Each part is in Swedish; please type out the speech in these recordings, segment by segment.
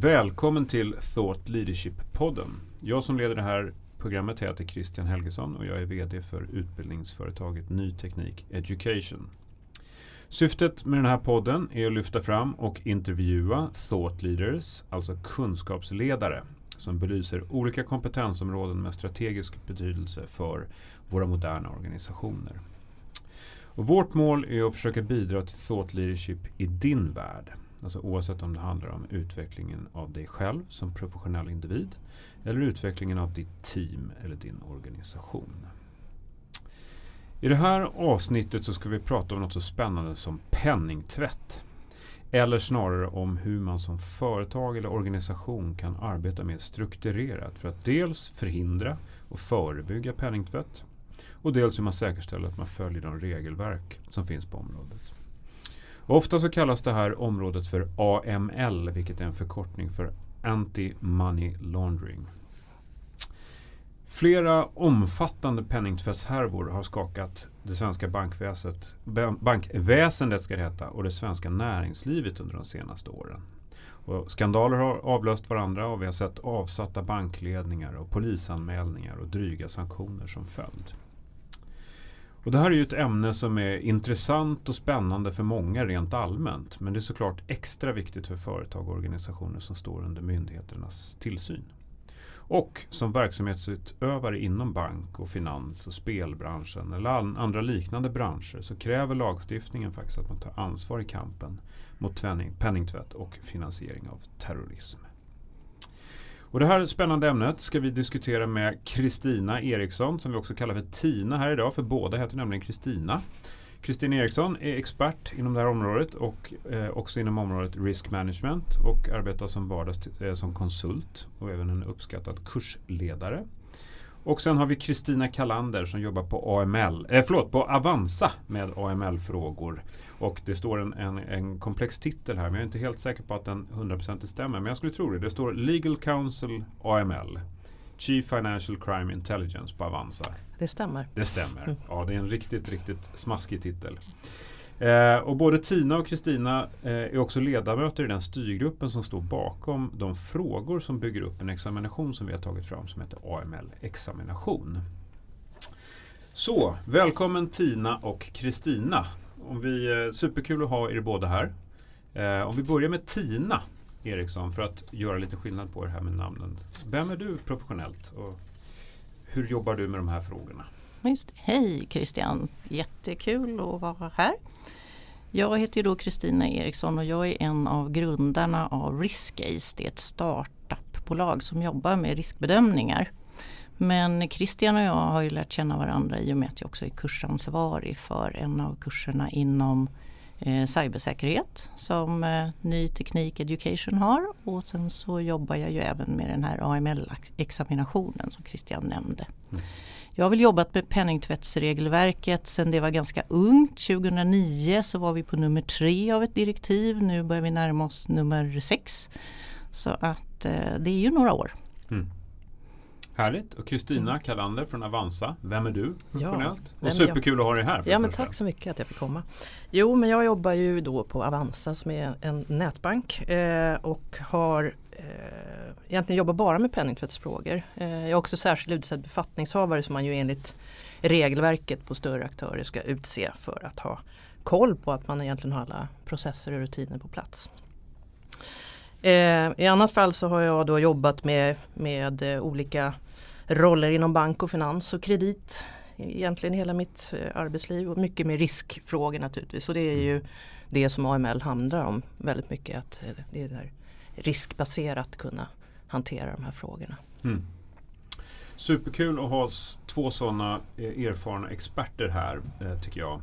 Välkommen till Thought Leadership-podden. Jag som leder det här programmet heter Christian Helgesson och jag är VD för utbildningsföretaget Ny Teknik Education. Syftet med den här podden är att lyfta fram och intervjua thought leaders, alltså kunskapsledare, som belyser olika kompetensområden med strategisk betydelse för våra moderna organisationer. Och vårt mål är att försöka bidra till thought leadership i din värld. Alltså oavsett om det handlar om utvecklingen av dig själv som professionell individ eller utvecklingen av ditt team eller din organisation. I det här avsnittet så ska vi prata om något så spännande som penningtvätt. Eller snarare om hur man som företag eller organisation kan arbeta mer strukturerat för att dels förhindra och förebygga penningtvätt och dels hur man säkerställer att man följer de regelverk som finns på området. Ofta så kallas det här området för AML, vilket är en förkortning för Anti-Money Laundering. Flera omfattande penningtvättshärvor har skakat det svenska bankväsendet, bankväsendet ska det heta, och det svenska näringslivet under de senaste åren. Och skandaler har avlöst varandra och vi har sett avsatta bankledningar och polisanmälningar och dryga sanktioner som följd. Och det här är ju ett ämne som är intressant och spännande för många rent allmänt. Men det är såklart extra viktigt för företag och organisationer som står under myndigheternas tillsyn. Och som verksamhetsutövare inom bank och finans och spelbranschen eller andra liknande branscher så kräver lagstiftningen faktiskt att man tar ansvar i kampen mot penningtvätt och finansiering av terrorism. Och det här spännande ämnet ska vi diskutera med Kristina Eriksson som vi också kallar för Tina här idag för båda heter nämligen Kristina. Kristina Eriksson är expert inom det här området och eh, också inom området risk management och arbetar som vardags eh, som konsult och även en uppskattad kursledare. Och sen har vi Kristina Kalander som jobbar på AML, eh, förlåt, på Avanza med AML-frågor. Och det står en, en, en, komplex titel här men jag är inte helt säker på att den 100% stämmer. Men jag skulle tro det. Det står Legal Counsel AML. Chief Financial Crime Intelligence på Avanza. Det stämmer. Det stämmer. Mm. Ja, det är en riktigt, riktigt smaskig titel. Eh, och både Tina och Kristina eh, är också ledamöter i den styrgruppen som står bakom de frågor som bygger upp en examination som vi har tagit fram som heter AML-examination. Så, välkommen Tina och Kristina. Om vi, eh, superkul att ha er båda här. Eh, om vi börjar med Tina Eriksson för att göra lite skillnad på det här med namnen. Vem är du professionellt och hur jobbar du med de här frågorna? Just, hej Christian, jättekul att vara här. Jag heter då Kristina Eriksson och jag är en av grundarna av Riskace. Det är ett startupbolag som jobbar med riskbedömningar. Men Christian och jag har ju lärt känna varandra i och med att jag också är kursansvarig för en av kurserna inom eh, cybersäkerhet som eh, Ny Teknik Education har. Och sen så jobbar jag ju även med den här AML-examinationen som Christian nämnde. Mm. Jag har väl jobbat med penningtvättsregelverket sedan det var ganska ungt. 2009 så var vi på nummer tre av ett direktiv. Nu börjar vi närma oss nummer sex. Så att eh, det är ju några år. Mm. Härligt. Och Kristina mm. Kalander från Avanza. Vem är du? Ja, och superkul att ha dig här. Ja, men tack så mycket att jag fick komma. Jo, men jag jobbar ju då på Avanza som är en nätbank eh, och har eh, egentligen jobbar bara med penningtvättsfrågor. Eh, jag är också särskilt utsedd befattningshavare som man ju enligt regelverket på större aktörer ska utse för att ha koll på att man egentligen har alla processer och rutiner på plats. Eh, I annat fall så har jag då jobbat med, med eh, olika roller inom bank och finans och kredit. Egentligen hela mitt eh, arbetsliv och mycket med riskfrågor naturligtvis. Och det är ju det som AML handlar om väldigt mycket. Att eh, det är där riskbaserat kunna hantera de här frågorna. Mm. Superkul att ha två sådana eh, erfarna experter här tycker jag.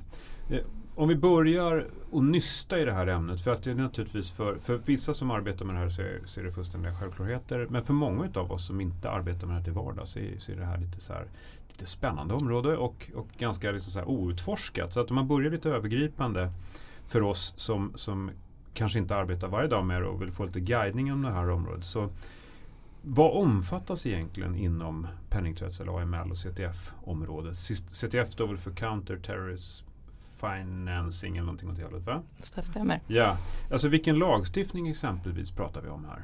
Om vi börjar och nysta i det här ämnet. För att det är naturligtvis för, för vissa som arbetar med det här så är, så är det fullständiga självklarheter. Men för många av oss som inte arbetar med det här till vardags så är, så är det här lite, så här, lite spännande område och, och ganska liksom så här outforskat. Så att om man börjar lite övergripande för oss som, som kanske inte arbetar varje dag med det och vill få lite guidning om det här området. Så vad omfattas egentligen inom penningtvätts eller AML och CTF-området? CTF står väl för Counter Terrorism financing eller någonting åt det hållet va? Stämmer. Ja, alltså vilken lagstiftning exempelvis pratar vi om här?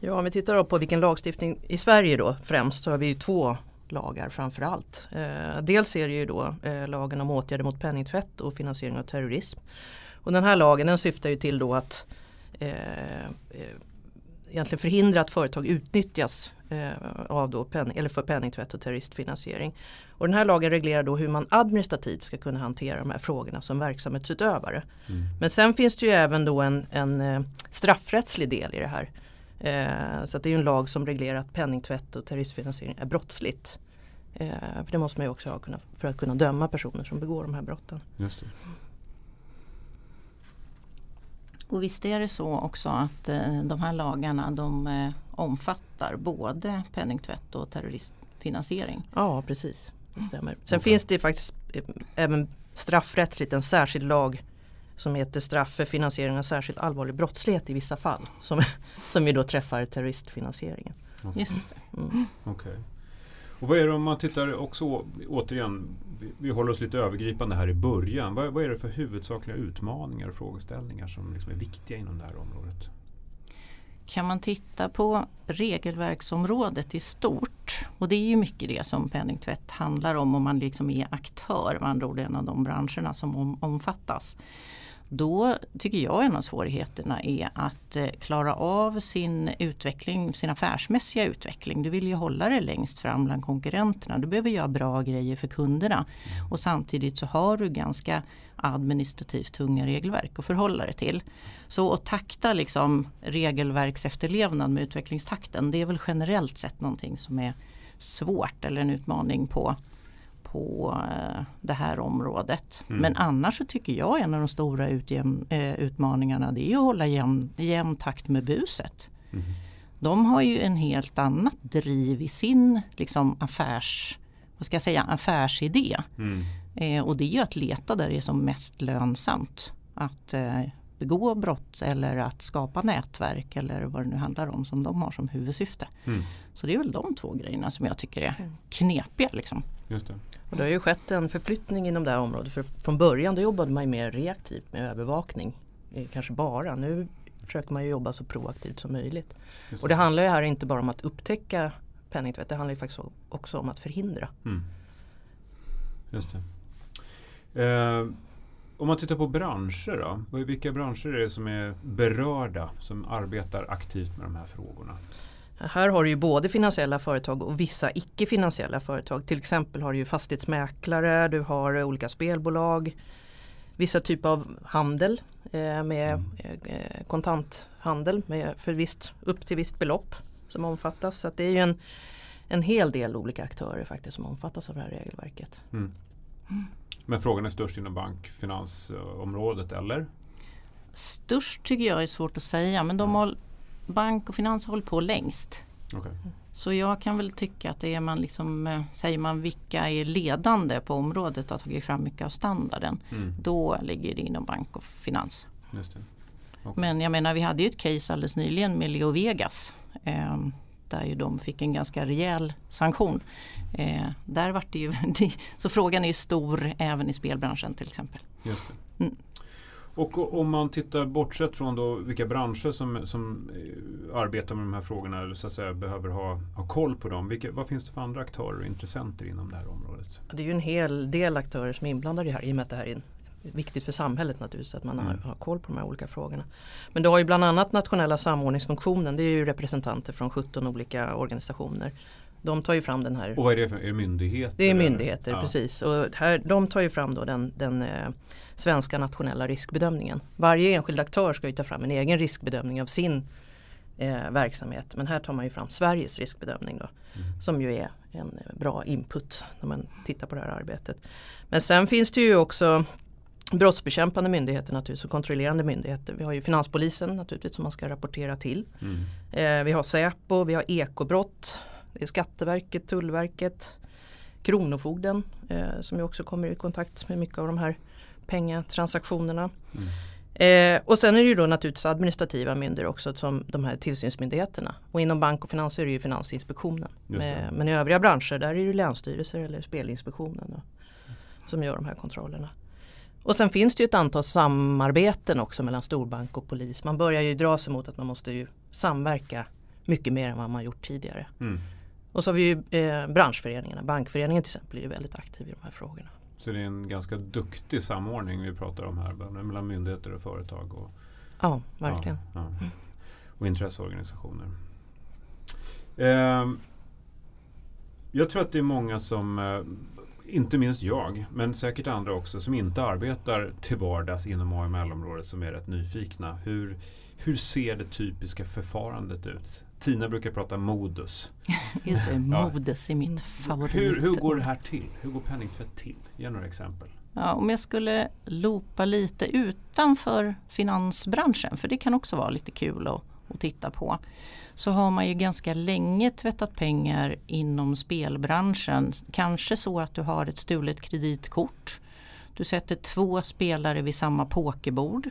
Ja, om vi tittar på vilken lagstiftning i Sverige då främst så har vi ju två lagar framför allt. Eh, dels är det ju då eh, lagen om åtgärder mot penningtvätt och finansiering av terrorism. Och den här lagen den syftar ju till då att eh, eh egentligen förhindra att företag utnyttjas av då penning, eller för penningtvätt och terroristfinansiering. Och den här lagen reglerar då hur man administrativt ska kunna hantera de här frågorna som verksamhetsutövare. Mm. Men sen finns det ju även då en, en eh, straffrättslig del i det här. Eh, så det är en lag som reglerar att penningtvätt och terroristfinansiering är brottsligt. Eh, för det måste man ju också ha kunna, för att kunna döma personer som begår de här brotten. Just det. Och visst är det så också att eh, de här lagarna de eh, omfattar både penningtvätt och terroristfinansiering? Ja precis, det stämmer. Sen okay. finns det faktiskt eh, även straffrättsligt en särskild lag som heter straff för finansiering av särskilt allvarlig brottslighet i vissa fall. Som, som ju då träffar terroristfinansieringen. Okay. Just det. Mm. Okay. Och vad är det om man tittar också återigen, vi håller oss lite övergripande här i början. Vad, vad är det för huvudsakliga utmaningar och frågeställningar som liksom är viktiga inom det här området? Kan man titta på regelverksområdet i stort och det är ju mycket det som penningtvätt handlar om om man liksom är aktör, med andra ord en av de branscherna som om, omfattas. Då tycker jag en av svårigheterna är att eh, klara av sin utveckling, sin affärsmässiga utveckling. Du vill ju hålla dig längst fram bland konkurrenterna. Du behöver göra bra grejer för kunderna. Och samtidigt så har du ganska administrativt tunga regelverk att förhålla dig till. Så att takta liksom regelverksefterlevnad med utvecklingstakten det är väl generellt sett någonting som är svårt eller en utmaning på på eh, det här området. Mm. Men annars så tycker jag en av de stora utjäm, eh, utmaningarna det är att hålla jämn, jämn takt med buset. Mm. De har ju en helt annat driv i sin liksom, affärs, vad ska jag säga, affärsidé. Mm. Eh, och det är ju att leta där det är som mest lönsamt. Att eh, begå brott eller att skapa nätverk eller vad det nu handlar om som de har som huvudsyfte. Mm. Så det är väl de två grejerna som jag tycker är mm. knepiga. Liksom. Just det. Och det har ju skett en förflyttning inom det här området. För från början då jobbade man mer reaktivt med övervakning. Eh, kanske bara. Nu försöker man ju jobba så proaktivt som möjligt. Det. Och det handlar ju här inte bara om att upptäcka penningtvätt. Det handlar ju faktiskt också om att förhindra. Mm. Just det. Eh, om man tittar på branscher då? Vilka branscher är det som är berörda, som arbetar aktivt med de här frågorna? Här har du ju både finansiella företag och vissa icke-finansiella företag. Till exempel har du ju fastighetsmäklare, du har olika spelbolag, vissa typer av handel eh, med mm. eh, kontanthandel med för visst, upp till visst belopp som omfattas. Så det är ju en, en hel del olika aktörer faktiskt som omfattas av det här regelverket. Mm. Mm. Men frågan är störst inom bankfinansområdet eller? Störst tycker jag är svårt att säga men de har, bank och finans har hållit på längst. Okay. Så jag kan väl tycka att det är man liksom, eh, säger man vilka är ledande på området och har tagit fram mycket av standarden. Mm. Då ligger det inom bank och finans. Okay. Men jag menar vi hade ju ett case alldeles nyligen med Leo Vegas. Eh, där ju de fick en ganska rejäl sanktion. Eh, där vart det ju, så frågan är stor även i spelbranschen till exempel. Just mm. Och om man tittar bortsett från då vilka branscher som, som eh, arbetar med de här frågorna eller så att säga behöver ha, ha koll på dem. Vilka, vad finns det för andra aktörer och intressenter inom det här området? Det är ju en hel del aktörer som är inblandade i det här i och med att det här är viktigt för samhället naturligtvis att man mm. har, har, koll på de här olika frågorna. Men du har ju bland annat nationella samordningsfunktionen. Det är ju representanter från 17 olika organisationer. De tar ju fram den här. Och vad är det för är det myndigheter? Det är myndigheter, eller? precis. Och här, de tar ju fram då den, den eh, svenska nationella riskbedömningen. Varje enskild aktör ska ju ta fram en egen riskbedömning av sin eh, verksamhet. Men här tar man ju fram Sveriges riskbedömning då. Mm. Som ju är en bra input när man tittar på det här arbetet. Men sen finns det ju också brottsbekämpande myndigheter naturligtvis och kontrollerande myndigheter. Vi har ju Finanspolisen naturligtvis som man ska rapportera till. Mm. Eh, vi har Säpo, vi har ekobrott, det är Skatteverket, Tullverket, Kronofogden eh, som ju också kommer i kontakt med mycket av de här pengatransaktionerna. Mm. Eh, och sen är det ju då naturligtvis administrativa myndigheter också som de här tillsynsmyndigheterna. Och inom bank och finans är det ju Finansinspektionen. Med, men i övriga branscher där är det länsstyrelser eller Spelinspektionen då, som gör de här kontrollerna. Och sen finns det ju ett antal samarbeten också mellan storbank och polis. Man börjar ju dra sig mot att man måste ju samverka mycket mer än vad man gjort tidigare. Mm. Och så har vi ju eh, branschföreningarna. Bankföreningen till exempel är ju väldigt aktiv i de här frågorna. Så det är en ganska duktig samordning vi pratar om här mellan myndigheter och företag. Och, ja, verkligen. Ja, ja. Och intresseorganisationer. Eh, jag tror att det är många som, eh, inte minst jag, men säkert andra också, som inte arbetar till vardags inom AML-området som är rätt nyfikna. Hur, hur ser det typiska förfarandet ut? Tina brukar prata modus. Just det, modus är mitt favorit. Hur, hur går det här till? Hur går penningtvätt till? Ge några exempel. Ja, om jag skulle loopa lite utanför finansbranschen, för det kan också vara lite kul att, att titta på. Så har man ju ganska länge tvättat pengar inom spelbranschen. Kanske så att du har ett stulet kreditkort. Du sätter två spelare vid samma pokerbord.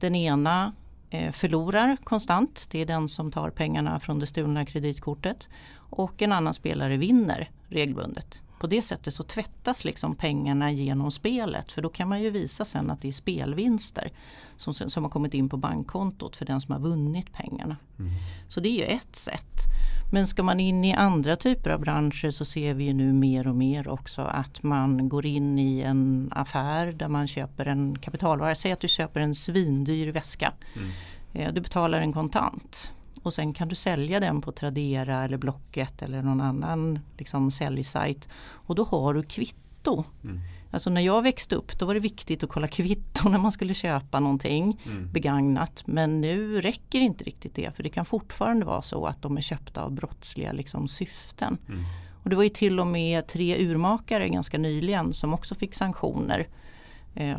Den ena Eh, förlorar konstant. Det är den som tar pengarna från det stulna kreditkortet. Och en annan spelare vinner regelbundet. På det sättet så tvättas liksom pengarna genom spelet för då kan man ju visa sen att det är spelvinster som, som har kommit in på bankkontot för den som har vunnit pengarna. Mm. Så det är ju ett sätt. Men ska man in i andra typer av branscher så ser vi ju nu mer och mer också att man går in i en affär där man köper en kapitalvara. Säg att du köper en svindyr väska. Mm. Eh, du betalar en kontant och sen kan du sälja den på Tradera eller Blocket eller någon annan liksom, säljsajt. Och då har du kvitto. Mm. Alltså när jag växte upp då var det viktigt att kolla kvitto när man skulle köpa någonting mm. begagnat. Men nu räcker inte riktigt det för det kan fortfarande vara så att de är köpta av brottsliga liksom, syften. Mm. Och det var ju till och med tre urmakare ganska nyligen som också fick sanktioner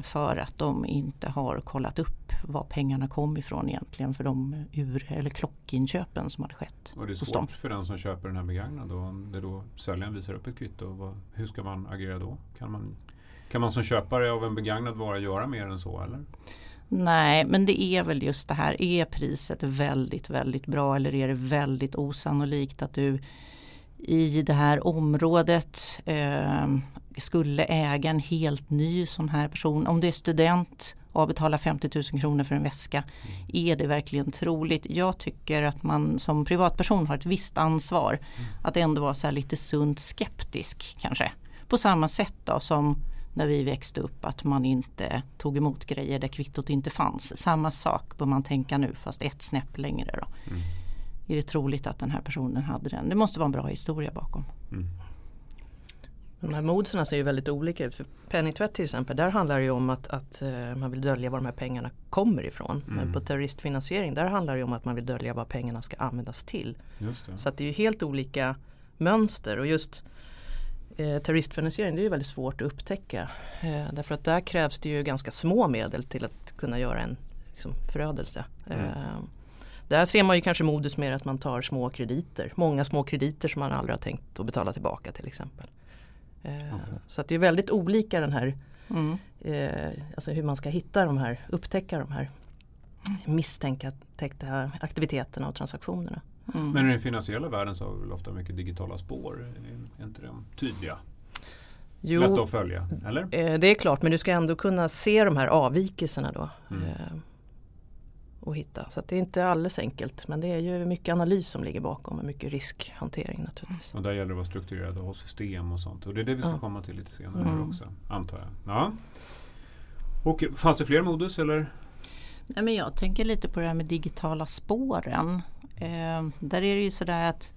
för att de inte har kollat upp var pengarna kom ifrån egentligen för de ur eller klockinköpen som hade skett. Och det är svårt för den som köper den här begagnade om det då säljaren visar upp ett kvitto. hur ska man agera då? Kan man kan man som köpare av en begagnad vara göra mer än så eller? Nej, men det är väl just det här. Är priset väldigt, väldigt bra eller är det väldigt osannolikt att du i det här området eh, skulle äga en helt ny sån här person. Om du är student och betalar 50 000 kronor för en väska. Är det verkligen troligt? Jag tycker att man som privatperson har ett visst ansvar mm. att ändå vara så lite sunt skeptisk kanske. På samma sätt då som när vi växte upp att man inte tog emot grejer där kvittot inte fanns. Samma sak bör man tänka nu fast ett snäpp längre. Då. Mm. Är det troligt att den här personen hade den? Det måste vara en bra historia bakom. Mm. De här modusarna ser ju väldigt olika ut. För penningtvätt till exempel, där handlar det ju om att, att uh, man vill dölja var de här pengarna kommer ifrån. Mm. Men på terroristfinansiering där handlar det om att man vill dölja vad pengarna ska användas till. Så att det är ju helt olika mönster och just Eh, terroristfinansiering det är ju väldigt svårt att upptäcka. Eh, därför att där krävs det ju ganska små medel till att kunna göra en liksom, förödelse. Mm. Eh, där ser man ju kanske modus mer att man tar små krediter. Många små krediter som man aldrig har tänkt att betala tillbaka till exempel. Eh, okay. Så att det är väldigt olika den här mm. eh, alltså hur man ska hitta de här, upptäcka de här misstänkta aktiviteterna och transaktionerna. Mm. Men i den finansiella världen så har vi väl ofta mycket digitala spår. Är inte de tydliga? Jo, Lätt att följa, eller? Eh, det är klart, men du ska ändå kunna se de här avvikelserna då. Mm. Eh, och hitta. Så det är inte alldeles enkelt. Men det är ju mycket analys som ligger bakom och mycket riskhantering naturligtvis. Och där gäller det att vara strukturerad och ha system och sånt. Och det är det vi ska ja. komma till lite senare mm. också, antar jag. Ja. Och fanns det fler modus eller? Nej, men jag tänker lite på det här med digitala spåren. Eh, där är det ju sådär att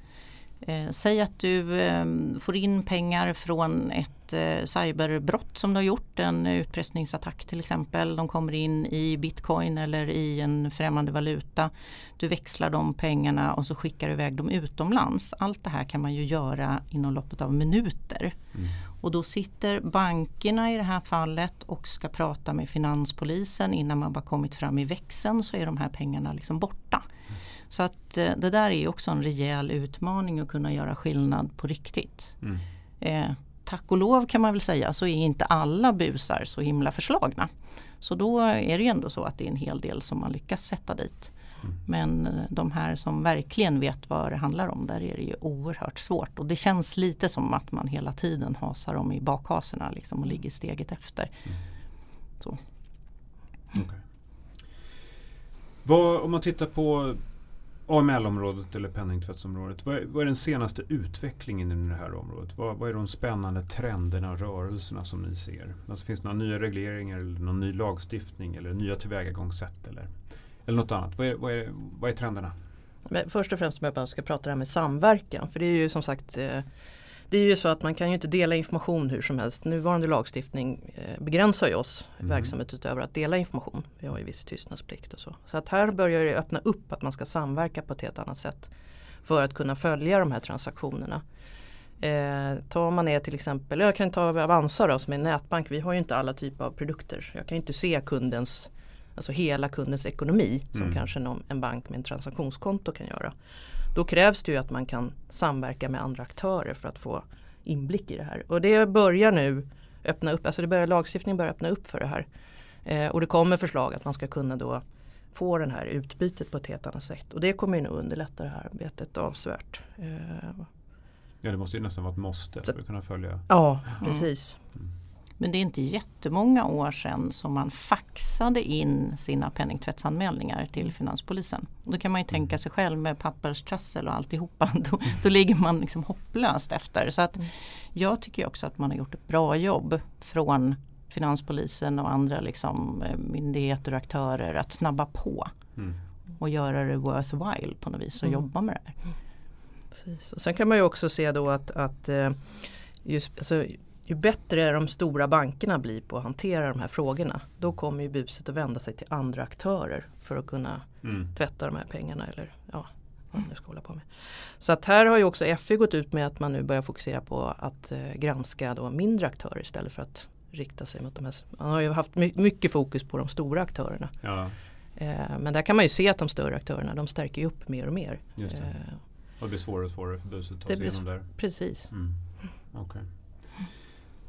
eh, Säg att du eh, får in pengar från ett eh, cyberbrott som du har gjort, en utpressningsattack till exempel. De kommer in i bitcoin eller i en främmande valuta. Du växlar de pengarna och så skickar du iväg dem utomlands. Allt det här kan man ju göra inom loppet av minuter. Mm. Och då sitter bankerna i det här fallet och ska prata med finanspolisen innan man bara kommit fram i växeln så är de här pengarna liksom borta. Så att eh, det där är också en rejäl utmaning att kunna göra skillnad på riktigt. Mm. Eh, tack och lov kan man väl säga så är inte alla busar så himla förslagna. Så då är det ju ändå så att det är en hel del som man lyckas sätta dit. Mm. Men eh, de här som verkligen vet vad det handlar om, där är det ju oerhört svårt. Och det känns lite som att man hela tiden hasar dem i bakhasorna liksom och ligger steget efter. Mm. Så. Okay. Vad, om man tittar på AML-området eller penningtvättsområdet. Vad är, vad är den senaste utvecklingen i det här området? Vad, vad är de spännande trenderna och rörelserna som ni ser? Alltså finns det några nya regleringar eller någon ny lagstiftning eller nya tillvägagångssätt eller, eller något annat? Vad är, vad är, vad är trenderna? Men först och främst om jag bara ska prata det här med samverkan. För det är ju som sagt eh, det är ju så att man kan ju inte dela information hur som helst. Nuvarande lagstiftning eh, begränsar ju oss mm. verksamhetsutövare att dela information. Vi har ju viss tystnadsplikt och så. Så att här börjar det öppna upp att man ska samverka på ett helt annat sätt. För att kunna följa de här transaktionerna. Eh, tar man ner till exempel, jag kan ta Avanza då, som är en nätbank. Vi har ju inte alla typer av produkter. Jag kan inte se kundens Alltså hela kundens ekonomi som mm. kanske någon, en bank med en transaktionskonto kan göra. Då krävs det ju att man kan samverka med andra aktörer för att få inblick i det här. Och det börjar nu öppna upp, alltså det börjar, lagstiftningen börjar öppna upp för det här. Eh, och det kommer förslag att man ska kunna då få det här utbytet på ett helt annat sätt. Och det kommer ju nog underlätta det här arbetet avsevärt. Eh, ja det måste ju nästan vara ett måste för att kunna följa. Ja precis. Mm. Men det är inte jättemånga år sedan som man faxade in sina penningtvättsanmälningar till Finanspolisen. Då kan man ju tänka sig själv med papperstrassel och alltihopa. Då, då ligger man liksom hopplöst efter. Så att jag tycker också att man har gjort ett bra jobb från Finanspolisen och andra liksom, eh, myndigheter och aktörer att snabba på. Mm. Och göra det worthwhile på något vis och mm. jobba med det här. Precis. Och sen kan man ju också se då att, att eh, just, alltså, ju bättre de stora bankerna blir på att hantera de här frågorna då kommer ju buset att vända sig till andra aktörer för att kunna mm. tvätta de här pengarna eller ja, vad man ska hålla på med. Så att här har ju också FI gått ut med att man nu börjar fokusera på att eh, granska då mindre aktörer istället för att rikta sig mot de här. Man har ju haft mycket fokus på de stora aktörerna. Ja. Eh, men där kan man ju se att de större aktörerna de stärker ju upp mer och mer. Just det. Eh, och det blir svårare och svårare för buset att ta sig igenom där. Precis. Mm. Okay.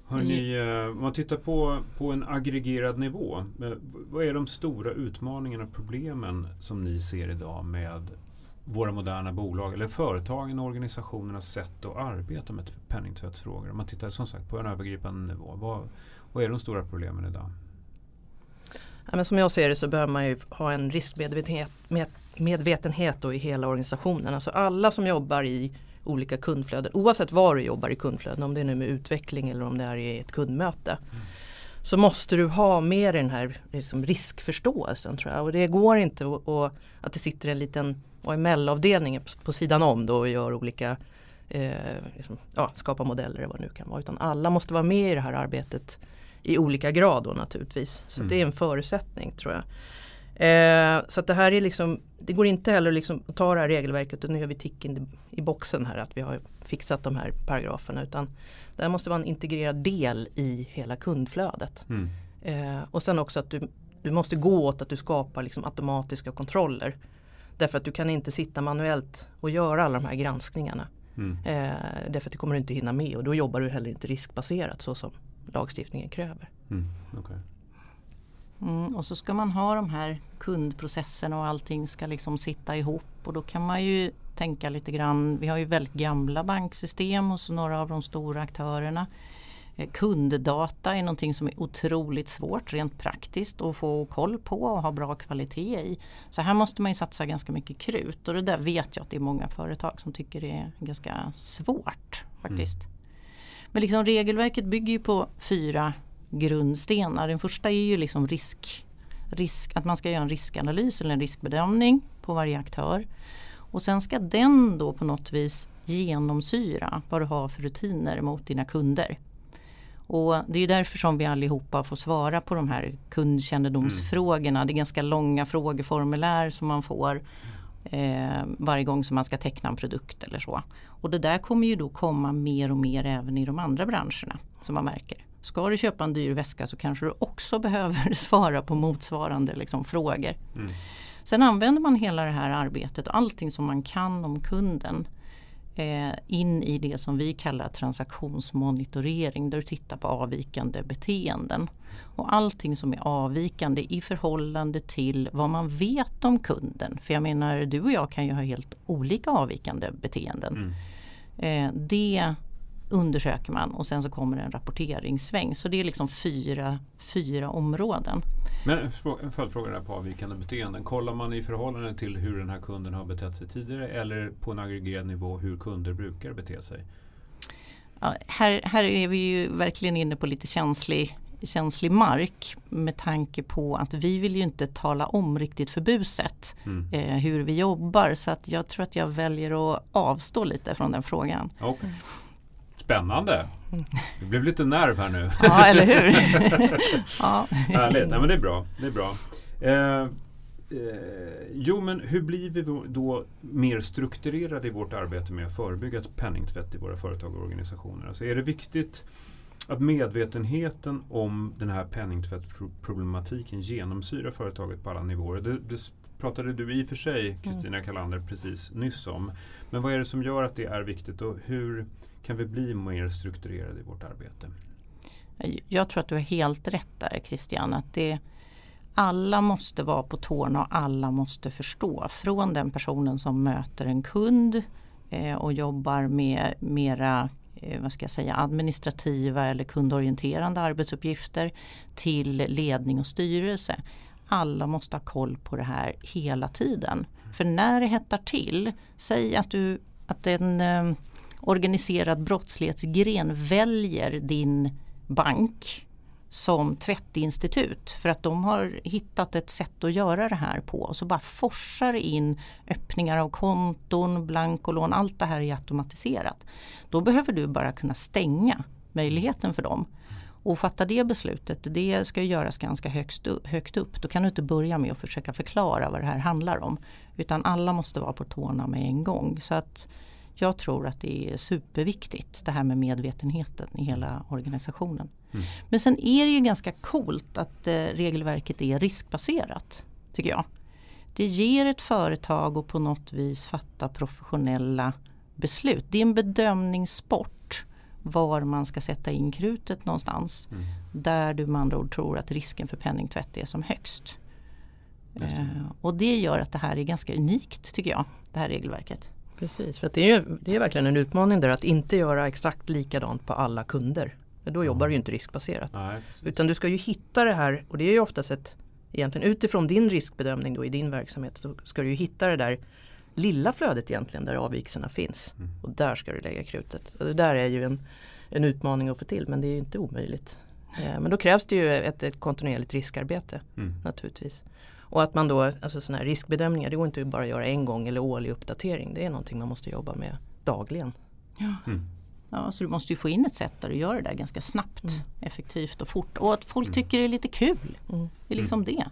Hörrni, eh, om man tittar på, på en aggregerad nivå. Eh, vad är de stora utmaningarna och problemen som ni ser idag med våra moderna bolag eller företagen och organisationernas sätt att arbeta med penningtvättsfrågor? Om man tittar som sagt på en övergripande nivå. Vad, vad är de stora problemen idag? Ja, men som jag ser det så behöver man ju ha en riskmedvetenhet med, medvetenhet i hela organisationen. Alltså alla som jobbar i olika kundflöden oavsett var du jobbar i kundflöden om det är nu med utveckling eller om det är i ett kundmöte. Mm. Så måste du ha med den här liksom, riskförståelsen tror jag. Och det går inte att, att det sitter en liten AML-avdelning på, sidan om då och gör olika eh, liksom, ja, skapa modeller eller vad det nu kan vara. Utan alla måste vara med i det här arbetet i olika grad då naturligtvis. Så mm. det är en förutsättning tror jag. Eh, så det här är liksom, det går inte heller liksom att ta det här regelverket och nu gör vi ticken i boxen här att vi har fixat de här paragraferna utan det här måste vara en integrerad del i hela kundflödet. Mm. Eh, och sen också att du, du måste gå åt att du skapar liksom automatiska kontroller. Därför att du kan inte sitta manuellt och göra alla de här granskningarna. Mm. Eh, därför att det kommer du inte hinna med och då jobbar du heller inte riskbaserat så som lagstiftningen kräver. Mm. Okay. Mm, och så ska man ha de här kundprocesserna och allting ska liksom sitta ihop och då kan man ju tänka lite grann. Vi har ju väldigt gamla banksystem hos några av de stora aktörerna. Eh, kunddata är någonting som är otroligt svårt rent praktiskt att få koll på och ha bra kvalitet i. Så här måste man ju satsa ganska mycket krut och det där vet jag att det är många företag som tycker det är ganska svårt faktiskt. Mm. Men liksom regelverket bygger ju på fyra grundstenar. Den första är ju liksom risk, risk, att man ska göra en riskanalys eller en riskbedömning på varje aktör. Och sen ska den då på något vis genomsyra vad du har för rutiner mot dina kunder. Och det är därför som vi allihopa får svara på de här kundkännedomsfrågorna. Mm. Det är ganska långa frågeformulär som man får eh, varje gång som man ska teckna en produkt eller så. Och det där kommer ju då komma mer och mer även i de andra branscherna som man märker. Ska du köpa en dyr väska så kanske du också behöver svara på motsvarande liksom, frågor. Mm. Sen använder man hela det här arbetet och allting som man kan om kunden eh, in i det som vi kallar transaktionsmonitorering där du tittar på avvikande beteenden. Och allting som är avvikande i förhållande till vad man vet om kunden. För jag menar du och jag kan ju ha helt olika avvikande beteenden. Mm. Eh, det undersöker man och sen så kommer en rapporteringssväng. Så det är liksom fyra, fyra områden. Men en följdfråga där på avvikande beteenden. Kollar man i förhållande till hur den här kunden har betett sig tidigare eller på en aggregerad nivå hur kunder brukar bete sig? Ja, här, här är vi ju verkligen inne på lite känslig, känslig mark med tanke på att vi vill ju inte tala om riktigt för buset mm. eh, hur vi jobbar så att jag tror att jag väljer att avstå lite från den frågan. Okay. Spännande! Det blev lite nerv här nu. Ja, eller hur? ja. Härligt, Nej, men det är bra. Det är bra. Eh, eh, jo, men hur blir vi då mer strukturerade i vårt arbete med att förebygga penningtvätt i våra företag och organisationer? Alltså är det viktigt att medvetenheten om den här penningtvättproblematiken genomsyrar företaget på alla nivåer? Det, det pratade du i och för sig, Kristina Kalander, precis nyss om. Men vad är det som gör att det är viktigt och hur kan vi bli mer strukturerade i vårt arbete? Jag tror att du har helt rätt där Christian. Att det, alla måste vara på tårna och alla måste förstå. Från den personen som möter en kund eh, och jobbar med mera eh, vad ska jag säga, administrativa eller kundorienterande arbetsuppgifter till ledning och styrelse. Alla måste ha koll på det här hela tiden. För när det hettar till, säg att, du, att en eh, organiserad brottslighetsgren väljer din bank som tvättinstitut för att de har hittat ett sätt att göra det här på. Och så bara forsar in öppningar av konton, blankolån, allt det här är automatiserat. Då behöver du bara kunna stänga möjligheten för dem. Och fatta det beslutet, det ska göras ganska högst, högt upp. Då kan du inte börja med att försöka förklara vad det här handlar om. Utan alla måste vara på tårna med en gång. Så att jag tror att det är superviktigt det här med medvetenheten i hela organisationen. Mm. Men sen är det ju ganska coolt att eh, regelverket är riskbaserat. Tycker jag. Det ger ett företag att på något vis fatta professionella beslut. Det är en bedömningssport var man ska sätta in krutet någonstans. Mm. Där du med andra ord tror att risken för penningtvätt är som högst. Eh, och det gör att det här är ganska unikt tycker jag, det här regelverket. Precis, för det, är, det är verkligen en utmaning där att inte göra exakt likadant på alla kunder. Då jobbar mm. du inte riskbaserat. Nej. Utan du ska ju hitta det här och det är ju oftast ett Egentligen utifrån din riskbedömning då i din verksamhet så ska du ju hitta det där lilla flödet egentligen där avvikelserna finns. Mm. Och där ska du lägga krutet. Och det där är ju en, en utmaning att få till men det är ju inte omöjligt. Eh, men då krävs det ju ett, ett kontinuerligt riskarbete mm. naturligtvis. Och att man då, alltså sådana här riskbedömningar, det går inte bara att göra en gång eller årlig uppdatering. Det är någonting man måste jobba med dagligen. Ja. Mm. Ja, så du måste ju få in ett sätt där du gör det där ganska snabbt, mm. effektivt och fort. Och att folk mm. tycker det är lite kul. Mm. Det är liksom mm. det.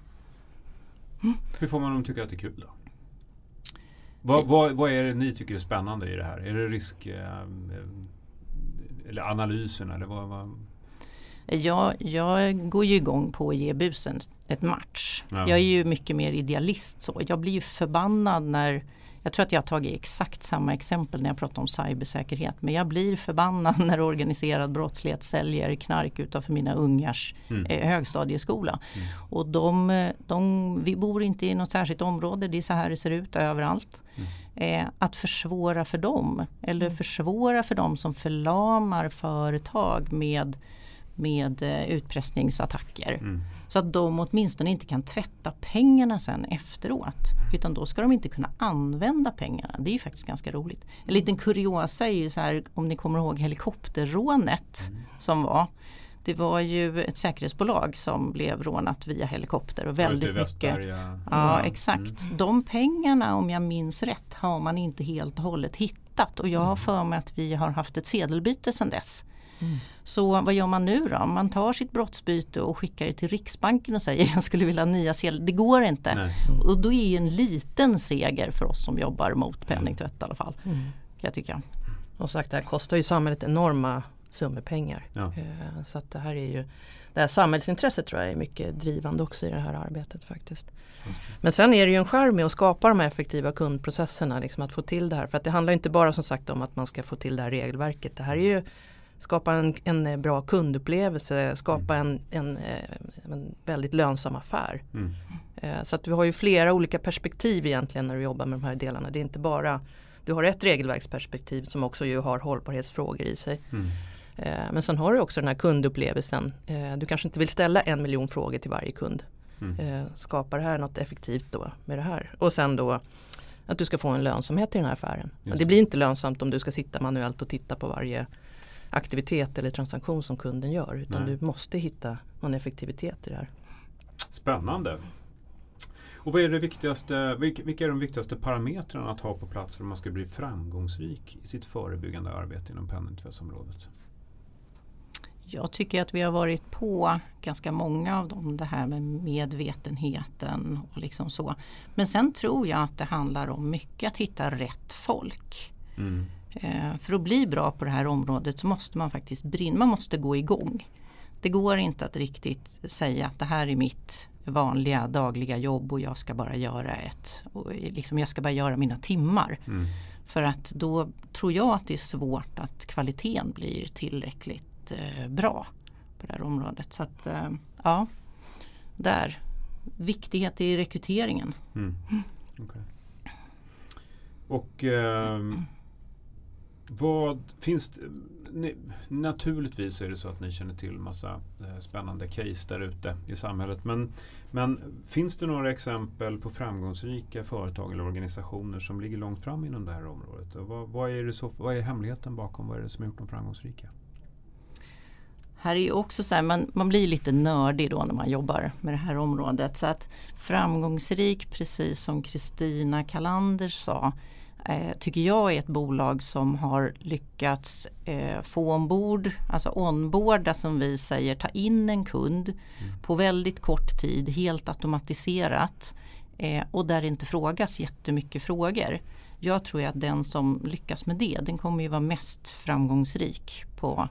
Mm. Hur får man dem att tycka att det är kul då? Vad, vad, vad, är det ni tycker är spännande i det här? Är det risk eh, eller analysen eller vad, vad? Jag, jag går ju igång på att ge busen ett match. Ja. Jag är ju mycket mer idealist så. Jag blir ju förbannad när jag tror att jag har tagit exakt samma exempel när jag pratar om cybersäkerhet. Men jag blir förbannad när organiserad brottslighet säljer knark utanför mina ungars mm. eh, högstadieskola. Mm. Och de, de, vi bor inte i något särskilt område, det är så här det ser ut överallt. Mm. Eh, att försvåra för dem eller mm. försvåra för dem som förlamar företag med med eh, utpressningsattacker. Mm. Så att de åtminstone inte kan tvätta pengarna sen efteråt. Utan då ska de inte kunna använda pengarna. Det är ju faktiskt ganska roligt. En liten kuriosa är ju så här om ni kommer ihåg helikopterrånet mm. som var. Det var ju ett säkerhetsbolag som blev rånat via helikopter och väldigt mycket. Ja, ja exakt. Mm. De pengarna om jag minns rätt har man inte helt och hållet hittat och jag har mm. för mig att vi har haft ett sedelbyte sedan dess. Mm. Så vad gör man nu då? Man tar sitt brottsbyte och skickar det till Riksbanken och säger jag skulle vilja ha nya sedlar. Det går inte. Mm. Och då är det en liten seger för oss som jobbar mot penningtvätt i alla fall. Mm. Kan jag tycka. Och sagt det här kostar ju samhället enorma summor pengar. Ja. Eh, så att det här är ju det här samhällsintresset tror jag är mycket drivande också i det här arbetet faktiskt. Men sen är det ju en skärm med att skapa de här effektiva kundprocesserna, liksom att få till det här. För att det handlar inte bara som sagt om att man ska få till det här regelverket. Det här är ju skapa en, en eh, bra kundupplevelse, skapa mm. en, en, eh, en, väldigt lönsam affär. Mm. Eh, så att vi har ju flera olika perspektiv egentligen när du jobbar med de här delarna. Det är inte bara Du har ett regelverksperspektiv som också ju har hållbarhetsfrågor i sig. Mm. Men sen har du också den här kundupplevelsen. Du kanske inte vill ställa en miljon frågor till varje kund. Mm. Skapar det här något effektivt då med det här? Och sen då att du ska få en lönsamhet i den här affären. Just Det blir inte lönsamt om du ska sitta manuellt och titta på varje aktivitet eller transaktion som kunden gör. Utan Nej. du måste hitta någon effektivitet i det här. Spännande. Och vad är det viktigaste, vilka, är de viktigaste parametrarna att ha på plats för att man ska bli framgångsrik i sitt förebyggande arbete inom penningtvättsområdet? Jag tycker att vi har varit på ganska många av dem, det här med medvetenheten och liksom så. Men sen tror jag att det handlar om mycket att hitta rätt folk. Mm. Eh, för att bli bra på det här området så måste man faktiskt brinna, man måste gå igång. Det går inte att riktigt säga att det här är mitt vanliga dagliga jobb och jag ska bara göra ett, och liksom jag ska bara göra mina timmar. Mm. För att då tror jag att det är svårt att kvaliteten blir tillräckligt eh, bra på det här området. Så att eh, ja, där. Viktighet i rekryteringen. Mm. Okej. Och ehm, vad finns det, ni, Naturligtvis är det så att ni känner till massa eh, spännande case där ute i samhället. Men, men finns det några exempel på framgångsrika företag eller organisationer som ligger långt fram inom det här området? Och vad, vad, är det så, vad är hemligheten bakom? Vad är det som har gjort dem framgångsrika? Här är ju också så här, man, man blir lite nördig då när man jobbar med det här området. Så att framgångsrik, precis som Kristina Kalander sa, eh, tycker jag är ett bolag som har lyckats eh, få ombord, alltså onboarda som vi säger, ta in en kund på väldigt kort tid, helt automatiserat eh, och där det inte frågas jättemycket frågor. Jag tror att den som lyckas med det, den kommer ju vara mest framgångsrik på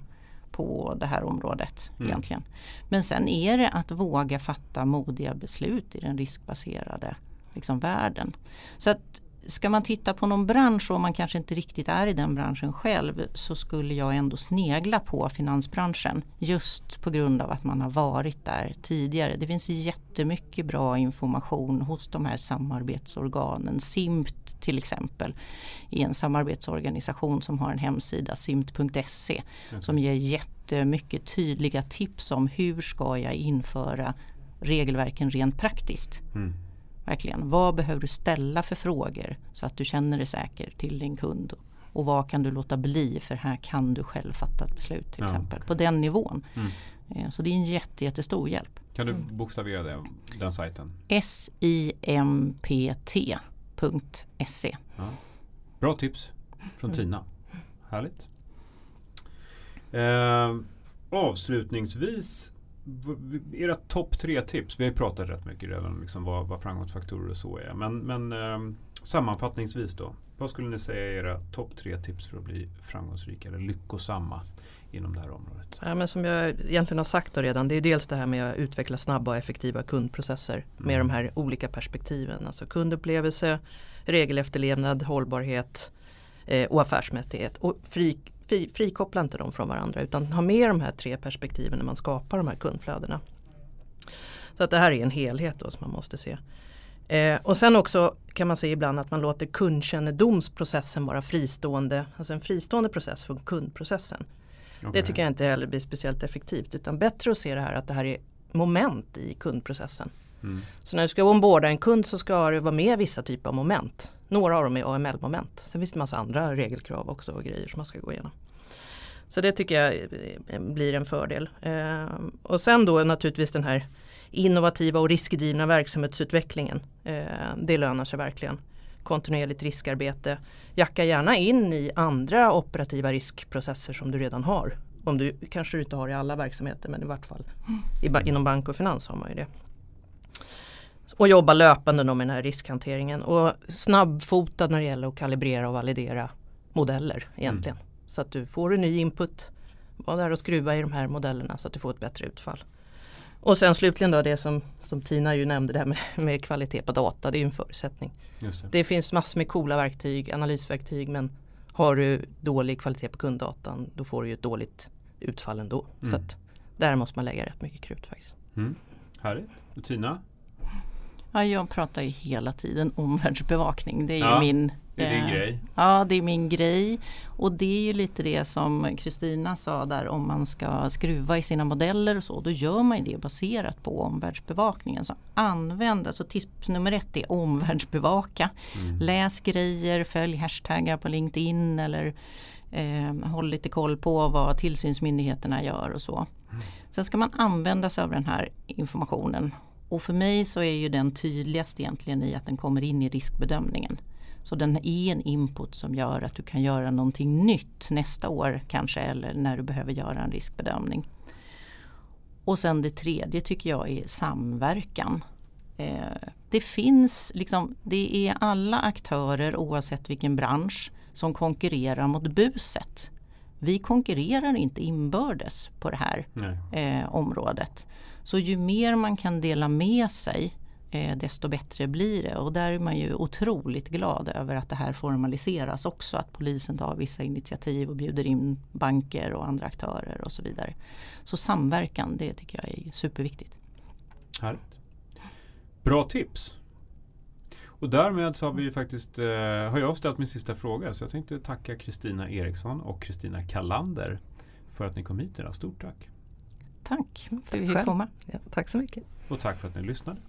på det här området Mm. egentligen. Men sen är det att våga fatta modiga beslut i den riskbaserade liksom, världen. Så att ska man titta på någon bransch och man kanske inte riktigt är i den branschen själv så skulle jag ändå snegla på finansbranschen just på grund av att man har varit där tidigare. Det finns jättemycket bra information hos de här samarbetsorganen. SIMT till exempel är en samarbetsorganisation som har en hemsida simt.se som ger jättemycket tydliga tips om hur ska jag införa regelverken rent praktiskt. Mm. Verkligen. Vad behöver du ställa för frågor så att du känner dig säker till din kund? Och vad kan du låta bli för här kan du själv fatta ett beslut till Ja. exempel. På den nivån. Mm. Eh, Så det är en jätte, jättestor hjälp. Kan du bokstavera det, den sajten? simpt.se Ja. Bra tips från Mm. Tina. Härligt. Eh, avslutningsvis, era topp tre tips. Vi har ju pratat rätt mycket redan om liksom vad, vad framgångsfaktorer och så är. Men, men eh, sammanfattningsvis då. Vad skulle ni säga är era topp tre tips för att bli framgångsrika eller lyckosamma inom det här området? Ja, men som jag egentligen har sagt då redan, det är dels det här med att utveckla snabba och effektiva kundprocesser med Mm. de här olika perspektiven. Alltså kundupplevelse, regelefterlevnad, hållbarhet eh, och affärsmässighet. Och fri, fri, frikoppla inte dem från varandra utan ha med de här tre perspektiven när man skapar de här kundflödena. Så att det här är en helhet då som man måste se. Eh, och sen också kan man se ibland att man låter kundkännedomsprocessen vara fristående, alltså en fristående process från kundprocessen. Det tycker jag inte heller blir speciellt effektivt utan bättre att se det här att det här är moment i kundprocessen. Mm. Så när du ska omborda en kund så ska det vara med vissa typer av moment. Några av dem är AML-moment. Sen finns det massa andra regelkrav också och grejer som man ska gå igenom. Så det tycker jag eh, blir en fördel. Eh, och sen då naturligtvis den här innovativa och riskdrivna verksamhetsutvecklingen. Eh, det lönar sig verkligen. Kontinuerligt riskarbete. Jacka gärna in i andra operativa riskprocesser som du redan har. Om du kanske du inte har i alla verksamheter men i vart fall i, ba- inom bank och finans har man ju det. Och jobba löpande med den här riskhanteringen och snabbfotad när det gäller att kalibrera och validera modeller egentligen. Så att du får en ny input. Var där och skruva i de här modellerna så att du får ett bättre utfall. Och sen slutligen då det som, som Tina ju nämnde det här med, med kvalitet på data. Det är ju en förutsättning. Det. Det finns massor med coola verktyg, analysverktyg men har du dålig kvalitet på kunddatan då får du ju ett dåligt utfall ändå. Mm. Så att där måste man lägga rätt mycket krut faktiskt. Mm. Härligt. Och Tina? Ja, jag pratar ju hela tiden omvärldsbevakning. Det är Ja, ju min Det är din eh, grej. Ja, det är min grej. Och det är ju lite det som Kristina sa där om man ska skruva i sina modeller och så. Då gör man ju det baserat på omvärldsbevakningen. Så använd, alltså tips nummer ett är omvärldsbevaka. Mm. Läs grejer, följ hashtaggar på LinkedIn eller eh, håll lite koll på vad tillsynsmyndigheterna gör och så. Sen ska man använda sig av den här informationen. Och för mig så är ju den tydligast egentligen i att den kommer in i riskbedömningen. Så den är en input som gör att du kan göra någonting nytt nästa år kanske eller när du behöver göra en riskbedömning. Och sen det tredje tycker jag är samverkan. Eh, det finns liksom, det är alla aktörer oavsett vilken bransch som konkurrerar mot buset. Vi konkurrerar inte inbördes på det här eh, området. Så ju mer man kan dela med sig eh, desto bättre blir det. Och där är man ju otroligt glad över att det här formaliseras också. Att polisen tar vissa initiativ och bjuder in banker och andra aktörer och så vidare. Så samverkan, det tycker jag är superviktigt. Härligt. Bra tips. Och därmed så har vi faktiskt, eh, har jag ställt min sista fråga. Så jag tänkte tacka Kristina Eriksson och Kristina Kallander för att ni kom hit idag. Stort tack. Tack för att vi fick komma. Ja, tack så mycket. Och tack för att ni lyssnade.